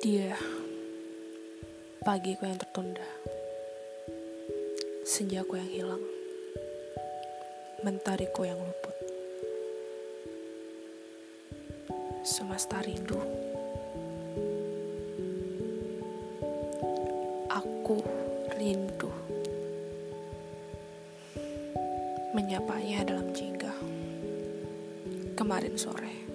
Dia. Pagiku yang tertunda, senjaku yang hilang, mentariku yang luput, semesta rindu. Aku rindu. Menyapanya dalam jingga. Kemarin sore.